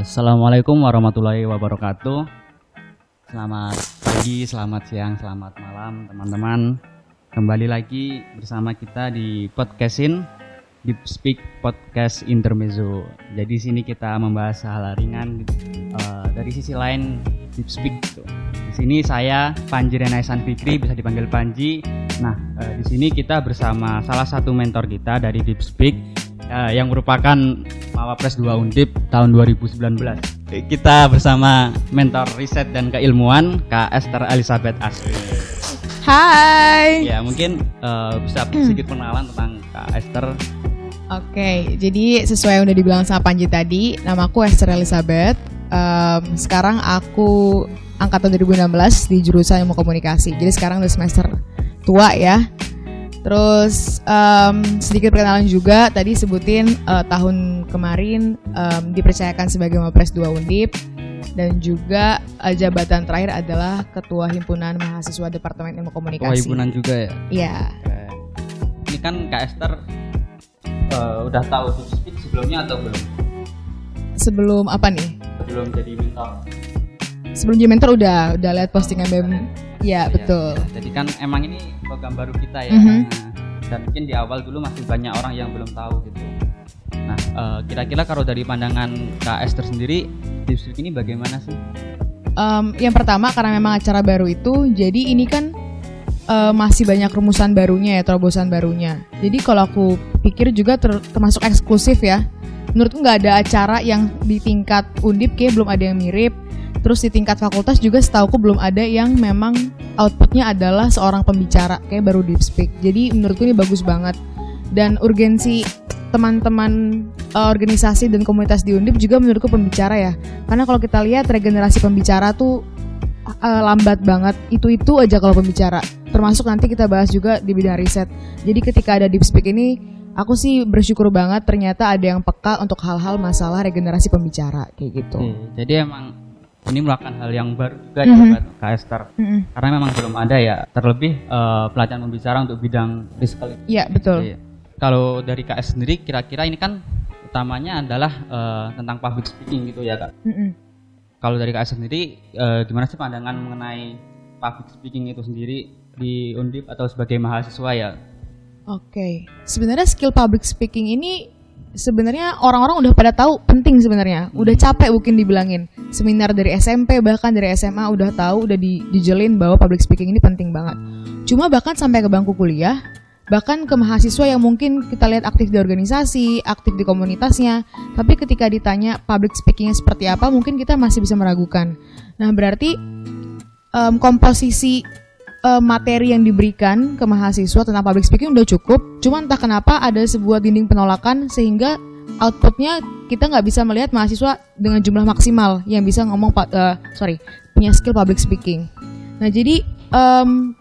Assalamualaikum warahmatullahi wabarakatuh. Selamat pagi, selamat siang, selamat malam teman-teman. Kembali lagi bersama kita di podcastin Deep Speak Podcast Intermezzo. Jadi sini kita membahas hal ringan uh, dari sisi lain Deep Speak. Gitu. Di sini saya Panji Renaisan Fikri bisa dipanggil Panji. Nah, uh, di sini kita bersama salah satu mentor kita dari Deep Speak uh, yang merupakan Mawapres 2 Undip tahun 2019. Kita bersama mentor riset dan keilmuan Kak Esther Elizabeth Asri. Hai. Ya, mungkin uh, bisa sedikit pengenalan tentang Kak Esther. Oke, jadi sesuai yang udah dibilang sama Panji tadi, nama aku Esther Elizabeth. Um, sekarang aku angkatan 2016 di jurusan ilmu komunikasi. Jadi sekarang udah semester tua ya. Terus um, sedikit perkenalan juga tadi sebutin uh, tahun kemarin um, dipercayakan sebagai Mapres 2 Undip dan juga uh, jabatan terakhir adalah Ketua Himpunan Mahasiswa Departemen Ilmu Komunikasi. Ketua Himpunan juga ya? Iya. Ini kan Kak Esther uh, udah tahu speak sebelumnya atau belum? Sebelum apa nih? Sebelum jadi mentor. Sebelum jadi mentor udah udah lihat postingan BEM. Iya, betul. Ya, jadi kan emang ini program baru kita ya. Mm -hmm. nah, dan mungkin di awal dulu masih banyak orang yang belum tahu gitu. Nah, kira-kira uh, kalau dari pandangan Kak Esther sendiri, deep speak ini bagaimana sih? Um, yang pertama karena memang acara baru itu, jadi ini kan uh, masih banyak rumusan barunya ya, terobosan barunya. Jadi kalau aku pikir juga ter termasuk eksklusif ya. Menurutku nggak ada acara yang di tingkat undip kayak belum ada yang mirip. Terus di tingkat fakultas juga setauku belum ada yang memang outputnya adalah seorang pembicara kayak baru deep speak. Jadi menurutku ini bagus banget. Dan urgensi teman-teman uh, organisasi dan komunitas di Undip juga menurutku pembicara ya. Karena kalau kita lihat regenerasi pembicara tuh uh, lambat banget. Itu-itu aja kalau pembicara. Termasuk nanti kita bahas juga di bidang riset. Jadi ketika ada deep speak ini, aku sih bersyukur banget ternyata ada yang peka untuk hal-hal masalah regenerasi pembicara kayak gitu. Jadi emang ini merupakan hal yang baru juga mm -hmm. ya buat Kak Esther. Mm -hmm. Karena memang belum ada ya, terlebih uh, pelatihan pembicara untuk bidang riset. Iya, betul. Jadi, kalau dari KS sendiri kira-kira ini kan utamanya adalah uh, tentang public speaking gitu ya kak. Mm -hmm. Kalau dari KS sendiri uh, gimana sih pandangan mengenai public speaking itu sendiri di Undip atau sebagai mahasiswa ya? Oke, okay. sebenarnya skill public speaking ini sebenarnya orang-orang udah pada tahu penting sebenarnya. Udah hmm. capek mungkin dibilangin. Seminar dari SMP bahkan dari SMA udah tahu, udah di, dijelin bahwa public speaking ini penting banget. Cuma bahkan sampai ke bangku kuliah bahkan ke mahasiswa yang mungkin kita lihat aktif di organisasi, aktif di komunitasnya, tapi ketika ditanya public speakingnya seperti apa, mungkin kita masih bisa meragukan. Nah, berarti um, komposisi um, materi yang diberikan ke mahasiswa tentang public speaking udah cukup, cuma entah kenapa ada sebuah dinding penolakan sehingga outputnya kita nggak bisa melihat mahasiswa dengan jumlah maksimal yang bisa ngomong uh, sorry punya skill public speaking. Nah, jadi um,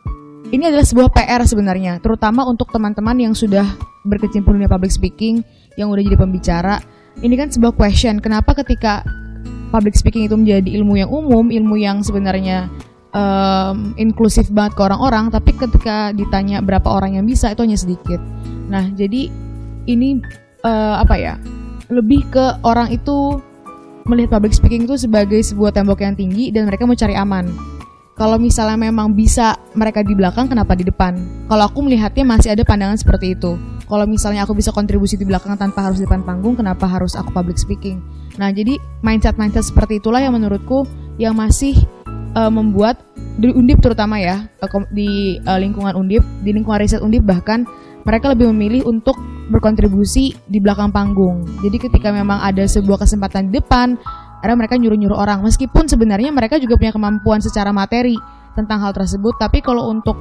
ini adalah sebuah PR sebenarnya, terutama untuk teman-teman yang sudah berkecimpung di public speaking, yang udah jadi pembicara. Ini kan sebuah question, kenapa ketika public speaking itu menjadi ilmu yang umum, ilmu yang sebenarnya um, inklusif banget ke orang-orang, tapi ketika ditanya berapa orang yang bisa itu hanya sedikit. Nah, jadi ini uh, apa ya? Lebih ke orang itu melihat public speaking itu sebagai sebuah tembok yang tinggi dan mereka mau cari aman kalau misalnya memang bisa mereka di belakang kenapa di depan kalau aku melihatnya masih ada pandangan seperti itu kalau misalnya aku bisa kontribusi di belakang tanpa harus di depan panggung kenapa harus aku public speaking nah jadi mindset mindset seperti itulah yang menurutku yang masih uh, membuat di undip terutama ya uh, di uh, lingkungan undip di lingkungan riset undip bahkan mereka lebih memilih untuk berkontribusi di belakang panggung. Jadi ketika memang ada sebuah kesempatan di depan karena mereka nyuruh-nyuruh orang. Meskipun sebenarnya mereka juga punya kemampuan secara materi tentang hal tersebut tapi kalau untuk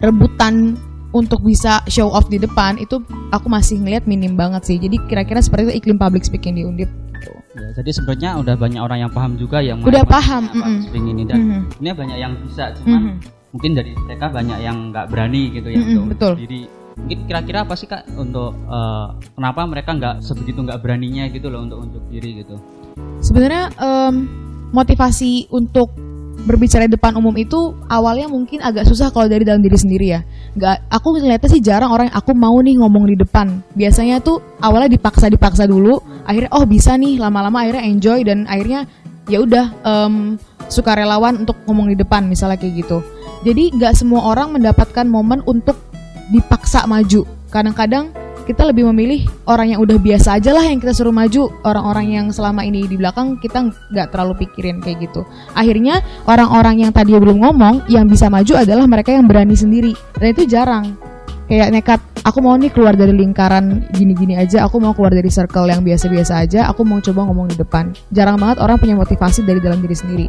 rebutan untuk bisa show off di depan itu aku masih ngeliat minim banget sih. Jadi kira-kira seperti itu iklim public speaking di Undip. Ya, jadi sebenarnya udah banyak orang yang paham juga yang udah paham mm -hmm. ini dan mm -hmm. ini banyak yang bisa cuman mm -hmm. mungkin dari mereka banyak yang nggak berani gitu ya mm -hmm, untuk betul. diri mungkin kira-kira apa sih kak untuk uh, kenapa mereka nggak sebegitu nggak beraninya gitu loh untuk untuk diri gitu Sebenarnya um, motivasi untuk berbicara di depan umum itu awalnya mungkin agak susah kalau dari dalam diri sendiri ya. Gak, aku ngeliatnya sih jarang orang yang aku mau nih ngomong di depan. Biasanya tuh awalnya dipaksa dipaksa dulu, akhirnya oh bisa nih lama-lama akhirnya enjoy dan akhirnya ya udah em, suka relawan untuk ngomong di depan misalnya kayak gitu. Jadi nggak semua orang mendapatkan momen untuk dipaksa maju. Kadang-kadang kita lebih memilih orang yang udah biasa aja lah yang kita suruh maju. Orang-orang yang selama ini di belakang kita nggak terlalu pikirin kayak gitu. Akhirnya orang-orang yang tadi belum ngomong yang bisa maju adalah mereka yang berani sendiri. Dan itu jarang. Kayak nekat aku mau nih keluar dari lingkaran gini-gini aja. Aku mau keluar dari circle yang biasa-biasa aja. Aku mau coba ngomong di depan. Jarang banget orang punya motivasi dari dalam diri sendiri.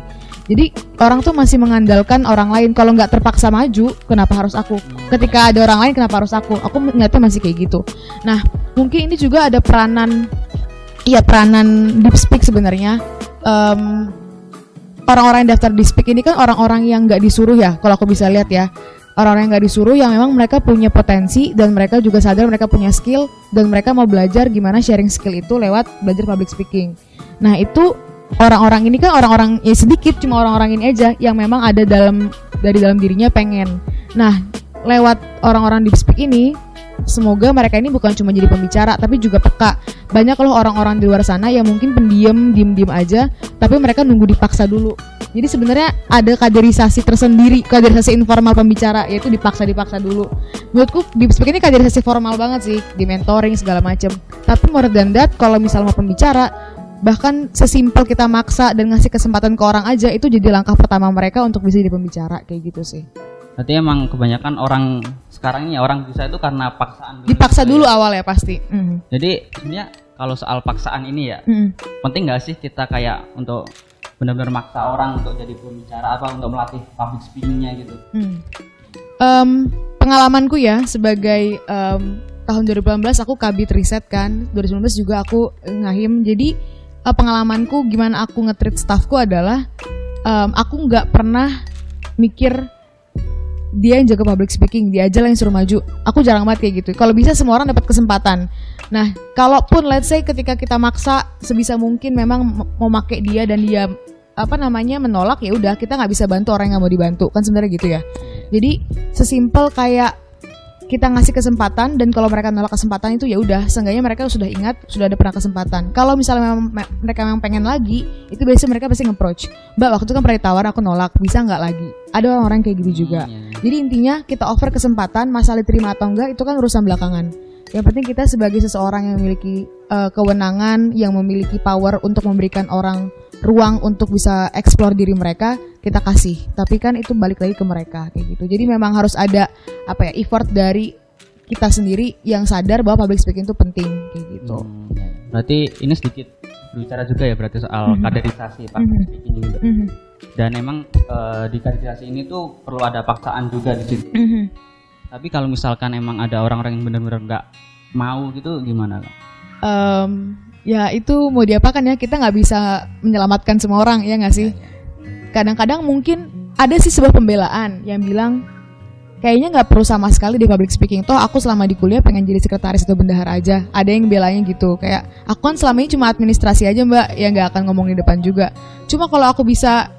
Jadi orang tuh masih mengandalkan orang lain. Kalau nggak terpaksa maju kenapa harus aku? Ketika ada orang lain kenapa harus aku? Aku ngeliatnya masih kayak gitu. Nah mungkin ini juga ada peranan Iya peranan deep speak sebenarnya. Em, orang-orang yang daftar di speak ini kan orang-orang yang nggak disuruh ya kalau aku bisa lihat ya orang-orang yang nggak disuruh yang memang mereka punya potensi dan mereka juga sadar mereka punya skill dan mereka mau belajar gimana sharing skill itu lewat belajar public speaking. Nah itu orang-orang ini kan orang-orang ya sedikit cuma orang-orang ini aja yang memang ada dalam dari dalam dirinya pengen. Nah lewat orang-orang deep speak ini semoga mereka ini bukan cuma jadi pembicara tapi juga peka. Banyak loh orang-orang di luar sana yang mungkin pendiam diem-diem aja tapi mereka nunggu dipaksa dulu jadi sebenarnya ada kaderisasi tersendiri kaderisasi informal pembicara yaitu dipaksa dipaksa dulu menurutku deep speak ini kaderisasi formal banget sih di mentoring segala macem tapi more than that kalau misal mau pembicara bahkan sesimpel kita maksa dan ngasih kesempatan ke orang aja itu jadi langkah pertama mereka untuk bisa jadi pembicara kayak gitu sih Berarti emang kebanyakan orang sekarang ini ya, orang bisa itu karena paksaan. dipaksa gitu dulu ya. awal ya pasti Mhm. Jadi sebenarnya kalau soal paksaan ini ya, Mhm. penting nggak sih kita kayak untuk benar-benar maksa orang untuk jadi pembicara apa untuk melatih public speakingnya gitu? Hmm. Em, pengalamanku ya sebagai em, tahun 2018 aku kabit riset kan. 2019 juga aku eh, ngahim. Jadi eh, pengalamanku gimana aku nge-treat staffku adalah em, aku nggak pernah mikir dia yang jaga public speaking dia aja lah yang suruh maju. Aku jarang banget kayak gitu. Kalau bisa semua orang dapat kesempatan. Nah kalaupun let's say ketika kita maksa sebisa mungkin memang mau make dia dan dia apa namanya menolak ya udah kita nggak bisa bantu orang yang nggak mau dibantu. Kan sebenarnya gitu ya. Jadi sesimpel kayak kita ngasih kesempatan dan kalau mereka nolak kesempatan itu ya udah seenggaknya mereka sudah ingat sudah ada pernah kesempatan. Kalau misalnya memang me- mereka memang pengen lagi itu biasanya mereka pasti nge-approach mbak waktu itu kan pernah ditawar aku nolak bisa nggak lagi? Ada orang-orang kayak gitu juga. Iya. jadi intinya kita offer kesempatan masalah diterima atau enggak itu kan urusan belakangan yang penting kita sebagai seseorang yang memiliki eh, kewenangan yang memiliki power untuk memberikan orang ruang untuk bisa explore diri mereka kita kasih tapi kan itu balik lagi ke mereka kayak gitu jadi memang harus ada apa ya effort dari kita sendiri yang sadar bahwa public speaking itu penting kayak gitu Hmm. Berarti ini sedikit berbicara juga ya berarti soal Mhm. kaderisasi public Mhm. speaking juga. Mhm. Dan emang eh, di kaderisasi ini tuh perlu ada paksaan juga di situ. Mhm. Tapi kalau misalkan emang ada orang-orang yang benar-benar nggak mau gitu gimana? Em, ya itu mau diapakan ya kita nggak bisa menyelamatkan semua orang ya nggak sih? Kadang-kadang mungkin ada sih sebuah pembelaan yang bilang kayaknya nggak perlu sama sekali di public speaking. Toh aku selama di kuliah pengen jadi sekretaris atau bendahara aja. Ada yang belanya gitu kayak aku kan selama ini cuma administrasi aja mbak. Yang nggak akan ngomong di depan juga. Cuma kalau aku bisa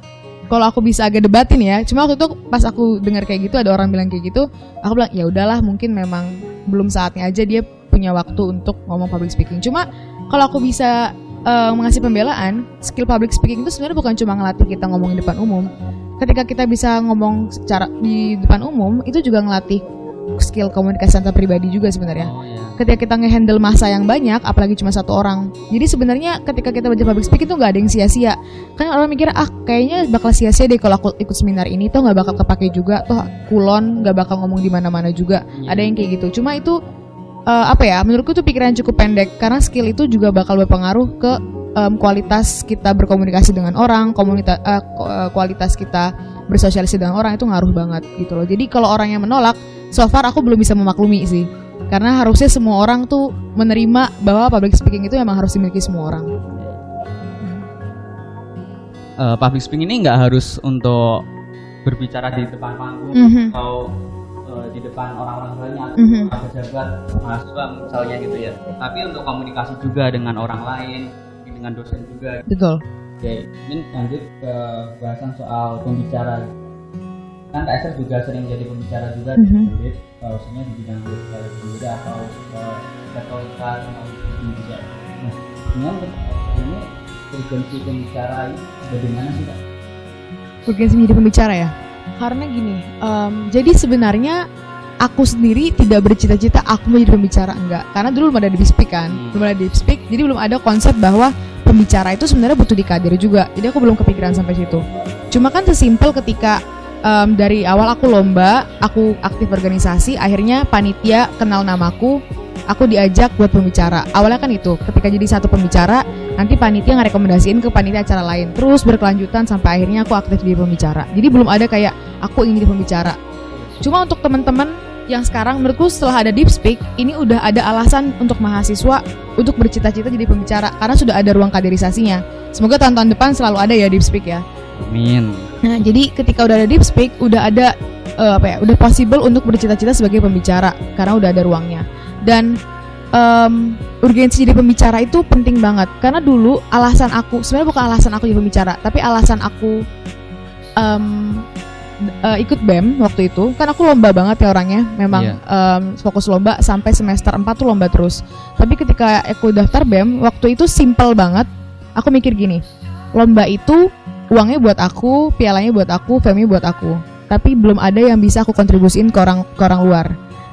kalau aku bisa agak debatin ya. Cuma waktu itu pas aku dengar kayak gitu ada orang bilang kayak gitu aku bilang ya udahlah mungkin memang belum saatnya aja dia punya waktu untuk ngomong public speaking. Cuma kalau aku bisa eh, mengasih pembelaan skill public speaking itu sebenarnya bukan cuma ngelatih kita ngomong di depan umum. Ketika kita bisa ngomong secara di depan umum itu juga ngelatih skill komunikasi antar pribadi juga sebenarnya. Oh ya. ketika kita ngehandle masa yang banyak apalagi cuma satu orang. Jadi sebenarnya ketika kita belajar public speaking itu nggak ada yang sia-sia. Kan orang mikir ah kayaknya bakal sia-sia deh kalau aku ikut seminar ini toh nggak bakal kepake juga toh kulon nggak bakal ngomong di mana-mana juga. Iya. ada yang kayak gitu. Cuma itu eh, apa ya menurutku itu pikiran cukup pendek. Karena skill itu juga bakal berpengaruh ke em, kualitas kita berkomunikasi dengan orang komunitas eh, ko- eh, kualitas kita bersosialisasi dengan orang itu ngaruh banget gitu loh jadi kalau orang yang menolak so far aku belum bisa memaklumi sih karena harusnya semua orang tuh menerima bahwa public speaking itu memang harus dimiliki semua orang Eh, public speaking ini nggak harus untuk berbicara di depan panggung Mhm. atau eh, di depan orang-orang lainnya Mhm. atau pejabat mahasiswa misalnya gitu ya. Tapi untuk komunikasi juga dengan orang lain, dengan dosen juga. betul Oke, ini lanjut ke bahasan soal pembicara. Kan Kak Esther juga sering jadi pembicara juga Mhm. di Kulit, khususnya di bidang leadership juga atau eh, retorika atau juga. Nah, Sebenarnya ini urgensi pembicara ini bagaimana sih kak? Urgensi menjadi pembicara ya? Karena gini, em, jadi sebenarnya aku sendiri tidak bercita-cita aku menjadi pembicara enggak karena dulu belum ada di speak kan Hmm. belum ada di speak jadi belum ada konsep bahwa pembicara itu sebenarnya butuh dikader juga. Jadi aku belum kepikiran sampai situ. Cuma kan sesimpel ketika em, dari awal aku lomba aku aktif organisasi akhirnya panitia kenal namaku aku diajak buat pembicara. Awalnya kan itu ketika jadi satu pembicara nanti panitia ngerekomendasiin ke panitia acara lain. Terus berkelanjutan sampai akhirnya aku aktif di pembicara. Jadi belum ada kayak aku ingin jadi pembicara. Cuma untuk teman-teman yang sekarang menurutku setelah ada Deep Speak ini udah ada alasan untuk mahasiswa untuk bercita-cita jadi pembicara karena sudah ada ruang kaderisasinya. Semoga tahun-tahun depan selalu ada ya Deep Speak ya. Amin. Nah, jadi ketika udah ada Deep Speak udah ada eh, apa ya? Udah possible untuk bercita-cita sebagai pembicara karena udah ada ruangnya. Dan em, urgensi jadi pembicara itu penting banget karena dulu alasan aku sebenarnya bukan alasan aku jadi pembicara, tapi alasan aku em, eh, ikut BEM waktu itu. Kan aku lomba banget ya orangnya. Memang Iya. em, fokus lomba sampai semester 4 tuh lomba terus. Tapi ketika aku daftar BEM waktu itu simple banget. Aku mikir gini lomba itu uangnya buat aku pialanya buat aku family buat aku. Tapi belum ada yang bisa aku kontribusiin ke orang ke orang luar.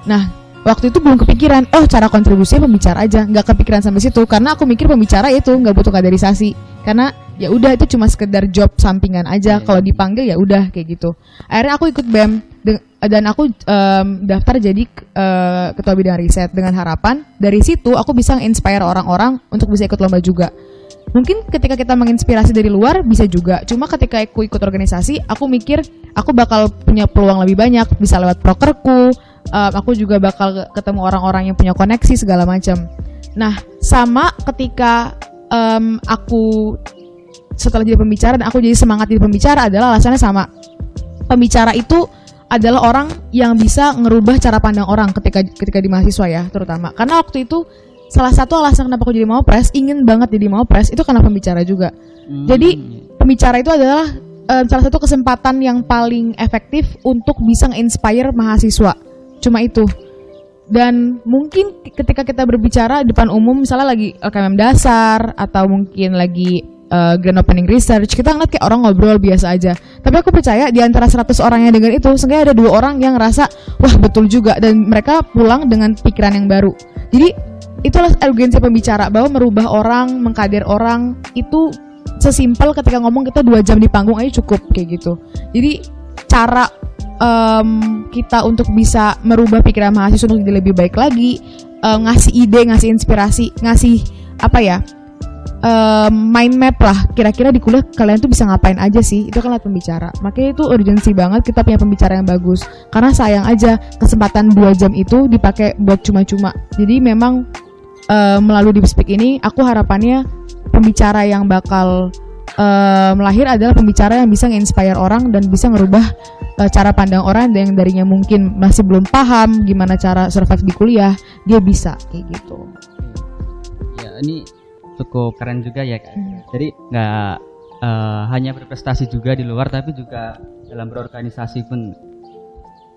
Nah waktu itu belum kepikiran oh cara kontribusinya pembicara aja. Nggak kepikiran sampai situ karena aku mikir pembicara itu nggak butuh kaderisasi. Karena ya udah itu cuma sekedar job sampingan aja. Iya. kalau dipanggil ya udah kayak gitu. Akhirnya aku ikut bem dan aku em, daftar jadi eh, ketua bidang riset. Dengan harapan dari situ aku bisa inspire orang-orang untuk bisa ikut lomba juga. Mungkin ketika kita menginspirasi dari luar bisa juga. Cuma ketika aku ikut organisasi aku mikir aku bakal punya peluang lebih banyak. Bisa lewat prokerku em, aku juga bakal ketemu orang-orang yang punya koneksi segala macam. Nah sama ketika em, aku setelah jadi pembicara dan aku jadi semangat jadi pembicara adalah alasannya sama. Pembicara itu adalah orang yang bisa ngerubah cara pandang orang ketika ketika di mahasiswa ya terutama. Karena waktu itu salah satu alasan kenapa aku jadi mau pres ingin banget jadi mau pres itu karena pembicara juga. Hmm, Jadi, pembicara itu adalah eh, salah satu kesempatan yang paling efektif untuk bisa nge-inspire mahasiswa. Cuma itu. Dan mungkin ketika kita berbicara di depan umum misalnya lagi LKMM dasar atau mungkin lagi eh, grand opening research kita ngeliat kayak orang ngobrol biasa aja. Tapi aku percaya di antara 100 orang yang dengar itu seenggaknya ada dua orang yang ngerasa wah betul juga. Dan mereka pulang dengan pikiran yang baru. Jadi itulah urgensi pembicara bahwa merubah orang mengkader orang itu sesimpel ketika ngomong kita dua jam di panggung aja cukup kayak gitu. Jadi cara em, kita untuk bisa merubah pikiran mahasiswa untuk jadi lebih baik lagi em, ngasih ide ngasih inspirasi ngasih apa ya em, mind map lah. Kira-kira di kuliah kalian tuh bisa ngapain aja sih? Itu kan lewat pembicara. Makanya itu urgensi banget kita punya pembicara yang bagus. Karena sayang aja kesempatan dua jam itu dipakai buat cuma-cuma. Jadi memang eh, melalui deep speak ini aku harapannya pembicara yang bakal melahir adalah pembicara yang bisa nge-inspire orang dan bisa ngerubah eh, cara pandang orang yang darinya mungkin masih belum paham gimana cara survive di kuliah dia bisa kayak gitu. Ya ini cukup keren juga ya kak. Hmm. Jadi nggak eh, hanya berprestasi juga di luar tapi juga dalam berorganisasi pun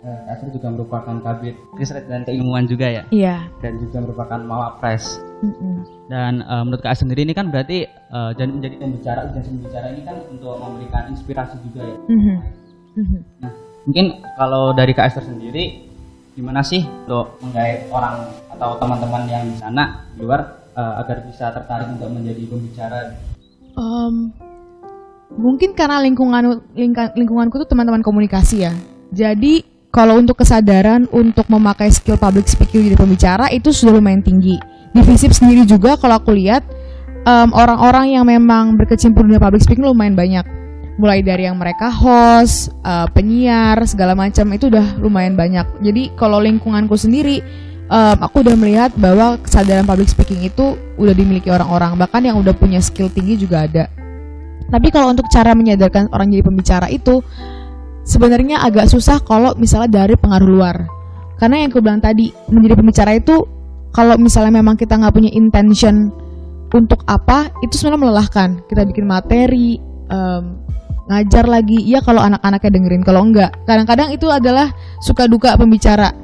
eh, Kak Astrid juga merupakan kabit riset dan keilmuan juga ya iya dan juga merupakan mawapres Mm-mm. dan eh, menurut Kak sendiri ini kan berarti eh, jadi menjadi pembicara dan pembicara ini kan untuk memberikan inspirasi juga ya Mhm. Mhm. Nah, mungkin kalau dari Kak Esther sendiri gimana sih untuk menggait orang atau teman-teman yang di sana di luar eh, agar bisa tertarik untuk menjadi pembicara? Em, mungkin karena lingkungan lingka- lingkunganku tuh teman-teman komunikasi ya. Jadi kalau untuk kesadaran untuk memakai skill public speaking jadi pembicara itu sudah lumayan tinggi. Di FISIP sendiri juga kalau aku lihat em, orang-orang yang memang berkecimpung dunia public speaking lumayan banyak. Mulai dari yang mereka host, eh, penyiar, segala macam itu udah lumayan banyak. Jadi kalau lingkunganku sendiri em, aku udah melihat bahwa kesadaran public speaking itu udah dimiliki orang-orang. Bahkan yang udah punya skill tinggi juga ada. Tapi kalau untuk cara menyadarkan orang jadi pembicara itu sebenarnya agak susah kalau misalnya dari pengaruh luar. Karena yang aku bilang tadi menjadi pembicara itu kalau misalnya memang kita nggak punya intention untuk apa itu sebenarnya melelahkan. Kita bikin materi em, ngajar lagi. Ya kalau anak-anaknya dengerin kalau enggak. Kadang-kadang itu adalah suka duka pembicara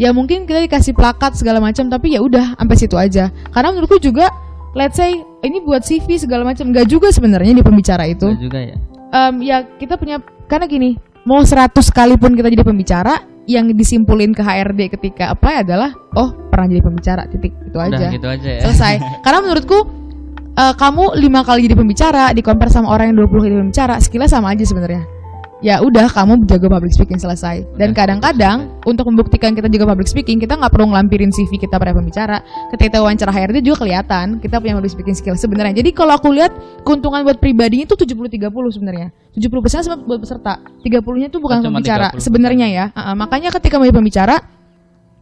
ya mungkin kita dikasih plakat segala macam tapi ya udah sampai situ aja. Karena menurutku juga let's say ini buat CV segala macam nggak juga sebenarnya di pembicara itu. Betul juga ya. Em, ya kita punya karena gini mau 100 sekalipun kita jadi pembicara yang disimpulin ke HRD ketika apply adalah oh pernah jadi pembicara titik. Itu Udah aja. gitu aja ya. selesai. Karena menurutku eh, kamu lima kali jadi pembicara di compare sama orang yang 20 kali jadi pembicara skillnya sama aja sebenarnya ya udah kamu jago public speaking selesai. Dan Udah, kadang-kadang untuk membuktikan kita jago public speaking kita nggak perlu ngelampirin CV kita pada pembicara. Ketika kita wawancara HRD juga kelihatan kita punya public speaking skill sebenarnya. Jadi kalau aku lihat keuntungan buat pribadinya itu 70-30 sebenarnya. 70% sama buat peserta. 30-nya itu bukan cuma pembicara 30%. sebenarnya ya. Ah, ah, makanya ketika menjadi pembicara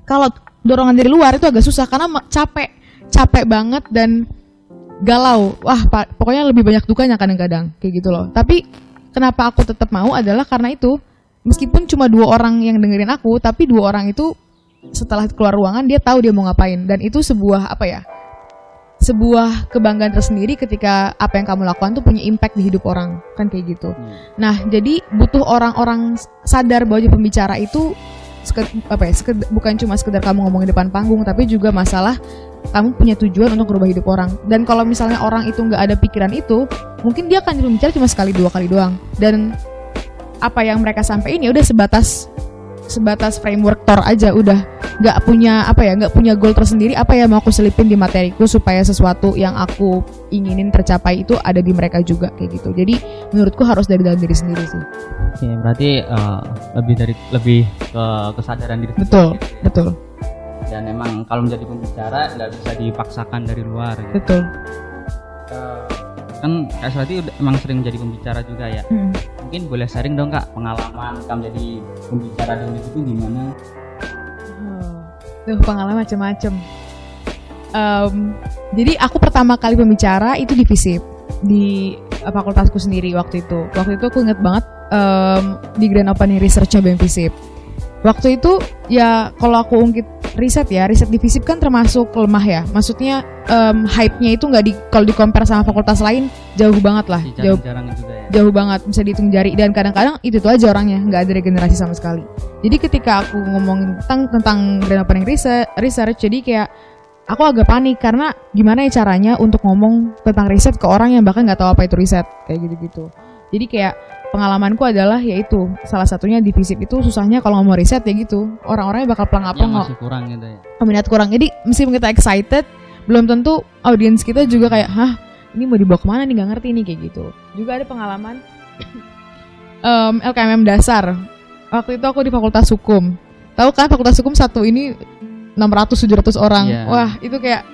kalau dorongan dari luar itu agak susah karena capek. Capek banget dan galau. Wah pokoknya lebih banyak dukanya kadang-kadang kayak gitu loh. Tapi kenapa aku tetap mau adalah karena itu. Meskipun cuma dua orang yang dengerin aku tapi dua orang itu setelah keluar ruangan dia tahu dia mau ngapain. Dan itu sebuah apa ya sebuah kebanggaan tersendiri ketika apa yang kamu lakukan tuh punya impact di hidup orang. Kan kayak gitu. Hmm. Nah, jadi butuh orang-orang sadar bahwa pembicara itu seked- apa ya, seked- bukan cuma sekedar kamu ngomong di depan panggung, tapi juga masalah kamu punya tujuan untuk merubah hidup orang. Dan kalau misalnya orang itu nggak ada pikiran itu, mungkin dia akan jadi pembicara cuma sekali dua kali doang. Dan apa yang mereka sampaikan ya udah sebatas sebatas framework tor aja udah. Nggak punya apa ya nggak punya goal tersendiri apa yang mau aku selipin di materiku supaya sesuatu yang aku inginin tercapai itu ada di mereka juga kayak gitu. Jadi menurutku harus dari dalam diri sendiri sih. Oke, berarti eh, lebih dari lebih ke kesadaran diri sendiri. Betul betul Dan emang kalau menjadi pembicara nggak bisa dipaksakan dari luar gitu. betul Eh, kan Kak Swati udah emang sering menjadi pembicara juga ya. Hmm. Mungkin boleh sharing dong Kak pengalaman kamu jadi pembicara di itu gimana? Duh, pengalaman macam-macam. Em, jadi aku pertama kali pembicara itu di FISIP di eh, fakultasku sendiri waktu itu. Waktu itu aku inget banget em, di Grand Opening Research BEM FISIP. Waktu itu ya kalau aku ungkit riset ya, riset di FISIP kan termasuk lemah ya. Maksudnya em, hype-nya itu nggak di kalau di compare sama fakultas lain jauh banget lah, Masih jauh jarang-jarang juga ya. jauh banget bisa dihitung jari dan kadang-kadang itu tuh aja orangnya nggak ada regenerasi sama sekali jadi ketika aku ngomongin tentang tentang grand opening research, research jadi kayak aku agak panik karena gimana ya caranya untuk ngomong tentang riset ke orang yang bahkan nggak tahu apa itu riset kayak gitu-gitu jadi kayak pengalamanku adalah yaitu salah satunya di FISIP itu susahnya kalau ngomong riset ya gitu. Orang-orangnya bakal pelang apa masih kurang gitu ya. minat kurang. Jadi meskipun kita excited belum tentu audiens kita juga kayak hah ini mau dibawa ke mana nih? Nggak ngerti nih kayak gitu. Juga ada pengalaman em, LKMM dasar. Waktu itu aku di Fakultas Hukum. Tahu kan Fakultas Hukum satu ini 600 700 orang? Iya. wah itu kayak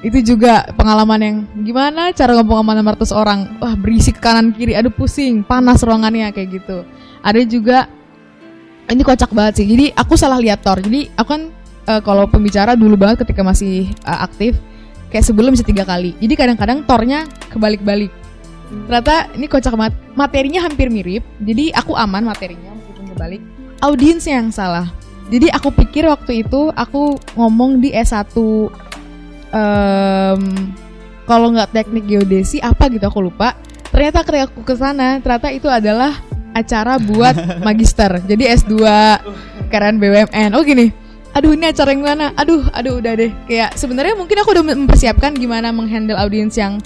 itu juga pengalaman yang gimana cara ngomong sama 600 orang? Wah berisik kanan kiri. Aduh pusing. Panas ruangannya kayak gitu. Ada juga ini kocak banget sih. Jadi aku salah lihat tor jadi aku kan eh, kalau pembicara dulu banget ketika masih eh, aktif kayak sebelum bisa tiga kali. Jadi kadang-kadang tornya kebalik-balik. Ternyata ini kocak banget. Materinya hampir mirip. Jadi aku aman materinya meskipun kebalik. Audiensnya yang salah. Jadi aku pikir waktu itu aku ngomong di S1 em, kalau nggak teknik geodesi apa gitu aku lupa. Ternyata ketika aku ke sana ternyata itu adalah acara buat magister. Jadi S2 keren BUMN oh gini. Aduh ini acara yang mana? Aduh aduh udah deh. Kayak sebenarnya mungkin aku udah mempersiapkan gimana menghandle audiens yang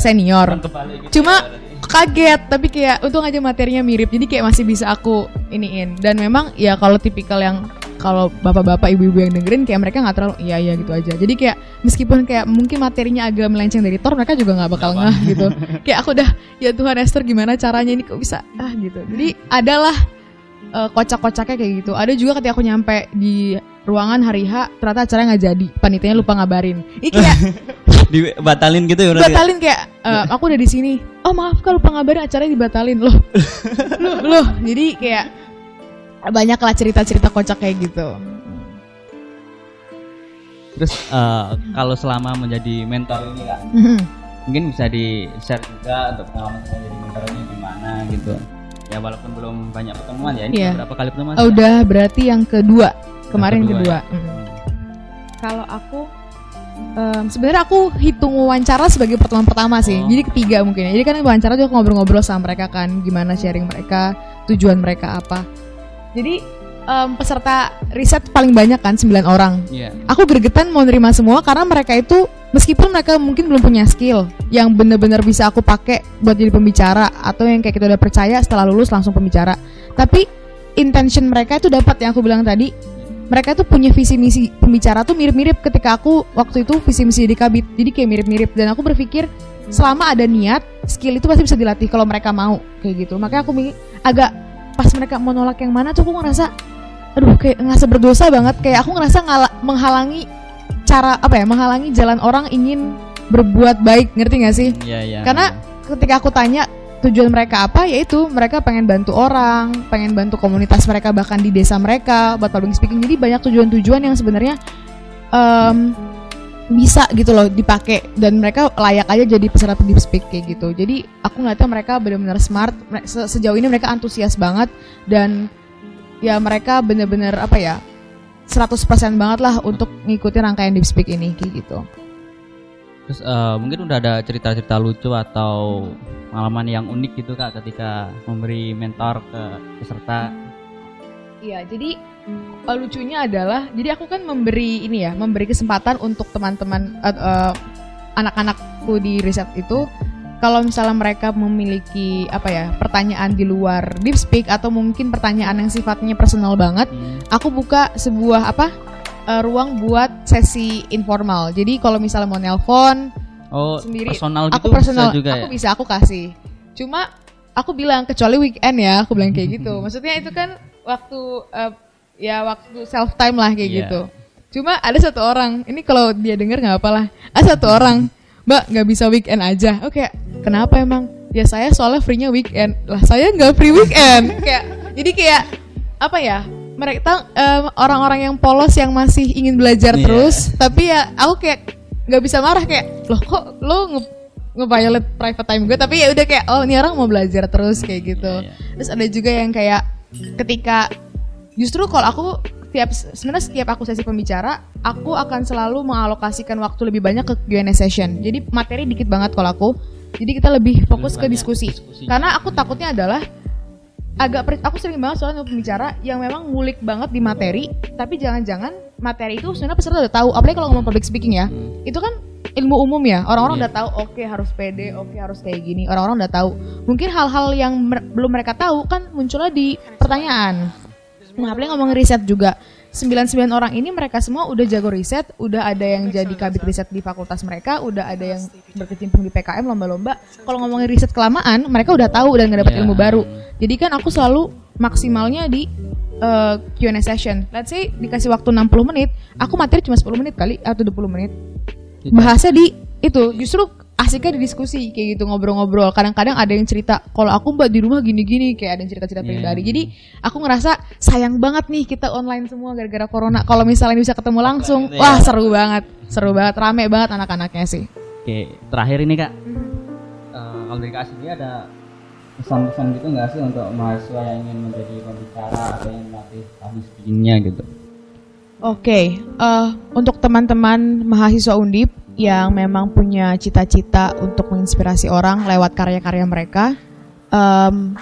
senior. Gitu Cuma- ya, kaget tapi kayak untung aja materinya mirip. Jadi kayak masih bisa aku iniin. Dan memang ya kalau tipikal yang kalau bapak-bapak ibu-ibu yang dengerin kayak mereka nggak terlalu iya iya gitu aja. Jadi kayak meskipun kayak mungkin materinya agak melenceng dari tor mereka juga nggak bakal ngeh gitu. Kayak aku udah ya Tuhan Esther gimana caranya ini kok bisa ah gitu. Jadi adalah eh, kocak-kocaknya kayak gitu. Ada juga ketika aku nyampe di ruangan hari H ternyata acaranya nggak jadi. Panitianya lupa ngabarin. Ini kayak dibatalin gitu ya berarti. batalin kayak eh, aku udah di sini. Oh maaf kalau lupa ngabarin acaranya dibatalin. Loh. Loh loh. Jadi kayak banyak lah cerita-cerita kocak kayak gitu Terus eh, kalau selama menjadi mentor ini Kak, mungkin bisa di share juga untuk pengalaman saya jadi mentor ini gimana gitu. Ya walaupun belum banyak pertemuan ya, ini Iya. berapa kali pertemuan? Oh, udah berarti yang kedua kemarin kedua, kedua, ya. Mm. kalau aku em, sebenarnya aku hitung wawancara sebagai pertemuan pertama sih Oh. jadi ketiga mungkin ya jadi kan wawancara juga aku ngobrol-ngobrol sama mereka kan gimana sharing mereka tujuan mereka apa jadi em, peserta riset paling banyak kan 9 orang. Iya. aku gregetan mau nerima semua karena mereka itu meskipun mereka mungkin belum punya skill yang benar-benar bisa aku pakai buat jadi pembicara atau yang kayak kita udah percaya setelah lulus langsung pembicara. Tapi intention mereka itu dapat yang aku bilang tadi. Mereka tuh punya visi misi pembicara tuh mirip-mirip ketika aku waktu itu visi misi di kabit jadi kayak mirip-mirip. Dan aku berpikir selama ada niat skill itu pasti bisa dilatih kalau mereka mau kayak gitu. Makanya aku agak pas mereka mau nolak yang mana tuh aku ngerasa aduh kayak ngerasa berdosa banget. Kayak aku ngerasa ngala- menghalangi cara apa ya menghalangi jalan orang ingin berbuat baik ngerti gak sih? Iya, iya. karena ketika aku tanya tujuan mereka apa yaitu mereka pengen bantu orang pengen bantu komunitas mereka bahkan di desa mereka buat public speaking. Jadi banyak tujuan-tujuan yang sebenarnya em, bisa gitu loh dipakai. Dan mereka layak aja jadi peserta deep speak kayak gitu. Jadi aku ngeliatnya mereka benar-benar smart. Sejauh ini mereka antusias banget. Dan ya mereka benar-benar apa ya 100% banget lah untuk ngikutin rangkaian deep speak ini kayak gitu. Terus eh, mungkin udah ada cerita-cerita lucu atau pengalaman yang unik gitu kak ketika memberi mentor ke peserta. Iya, jadi uh, lucunya adalah, jadi aku kan memberi ini ya, memberi kesempatan untuk teman-teman uh, uh, anak-anakku di riset itu, kalau misalnya mereka memiliki apa ya pertanyaan di luar deep speak atau mungkin pertanyaan yang sifatnya personal banget, Hmm. aku buka sebuah apa uh, ruang buat sesi informal. Jadi kalau misalnya mau nelpon, Oh Sendiri. personal gitu aku personal, bisa juga aku ya. bisa aku kasih. Cuma aku bilang kecuali weekend ya, aku bilang kayak gitu. Maksudnya itu kan waktu eh, ya waktu self time lah kayak Iya. gitu. Cuma ada satu orang, ini kalau dia denger nggak apa-lah. Ada satu orang, Mbak nggak bisa weekend aja. Oke, kenapa emang? Ya saya soalnya free-nya weekend. Lah saya nggak free weekend. kayak jadi kayak apa ya? Mereka em, orang-orang yang polos yang masih ingin belajar Iya. terus, tapi ya aku kayak nggak bisa marah kayak loh kok lo nge nge-violate private time gue tapi ya udah kayak oh ini orang mau belajar terus kayak gitu Iya, iya. terus ada juga yang kayak ketika justru kalau aku tiap sebenarnya setiap aku sesi pembicara aku akan selalu mengalokasikan waktu lebih banyak ke Q&A session. Jadi materi dikit banget kalau aku. Jadi kita lebih fokus ke banyak diskusi. diskusinya. karena aku takutnya adalah agak aku sering banget soalnya pembicara yang memang ngulik banget di materi tapi jangan-jangan materi itu sebenarnya peserta udah tahu apalagi kalau ngomong public speaking ya. Itu kan ilmu umum ya. Orang-orang Iya. udah tahu oke harus pede oke harus kayak gini. Orang-orang udah tahu. Mungkin hal-hal yang mer- belum mereka tahu kan munculnya di pertanyaan. Nah apalagi ngomong riset juga. 99 orang ini mereka semua udah jago riset udah ada yang jadi kabit riset di fakultas mereka udah ada yang berkecimpung di PKM lomba-lomba. Kalau ngomongin riset kelamaan mereka udah tahu dan nggak dapat Iya. ilmu baru. Jadi kan aku selalu maksimalnya di uh, Q&A session. Let's say dikasih waktu 60 menit aku materi cuma 10 menit kali atau 20 menit. Kita- bahasnya di itu justru asiknya di diskusi kayak gitu ngobrol-ngobrol. Kadang-kadang ada yang cerita kalau aku mbak di rumah gini-gini kayak ada yang cerita-cerita Iya. pribadi. Jadi aku ngerasa sayang banget nih kita online semua gara-gara corona. Kalau misalnya bisa ketemu langsung Iya. wah seru banget. Seru banget rame banget anak-anaknya sih. Oke terakhir ini kak. Eh, kalau dari kak sendiri ada pesan-pesan gitu nggak sih untuk mahasiswa yang ingin menjadi pembicara atau yang melatih public speakingnya gitu? Oke, eh, untuk teman-teman mahasiswa Undip yang memang punya cita-cita untuk menginspirasi orang lewat karya-karya mereka, em,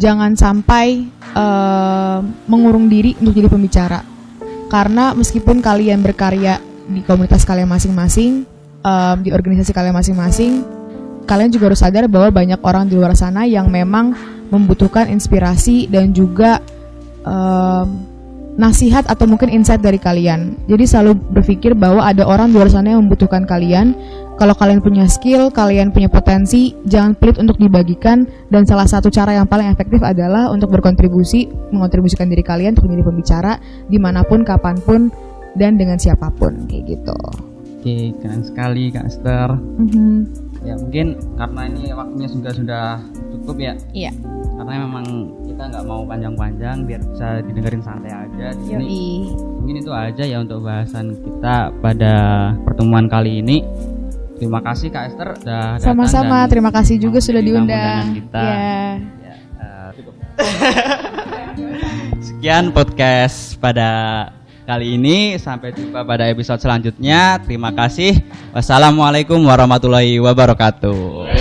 jangan sampai em, mengurung diri untuk jadi pembicara. Karena meskipun kalian berkarya di komunitas kalian masing-masing, em, di organisasi kalian masing-masing, kalian juga harus sadar bahwa banyak orang di luar sana yang memang membutuhkan inspirasi dan juga em, nasihat atau mungkin insight dari kalian. Jadi selalu berpikir bahwa ada orang di luar sana yang membutuhkan kalian. Kalau kalian punya skill, kalian punya potensi, jangan pelit untuk dibagikan. Dan salah satu cara yang paling efektif adalah untuk berkontribusi, mengontribusikan diri kalian untuk menjadi pembicara di mana pun, kapan pun, dan dengan siapa pun kayak gitu. Oke keren sekali kak Esther. Mhm. Ya mungkin karena ini waktunya sudah sudah cukup ya. Iya. Karena memang kita nggak mau panjang-panjang biar bisa didengerin santai aja di sini. Mungkin itu aja ya untuk bahasan kita pada pertemuan kali ini. Terima kasih Kak Esther sudah datang Sama-sama. Terima kasih juga sudah diundang. kita. Ya. Ya, cukup. Sekian podcast pada kali ini. Sampai jumpa pada episode selanjutnya. Terima kasih. Wassalamualaikum warahmatullahi wabarakatuh.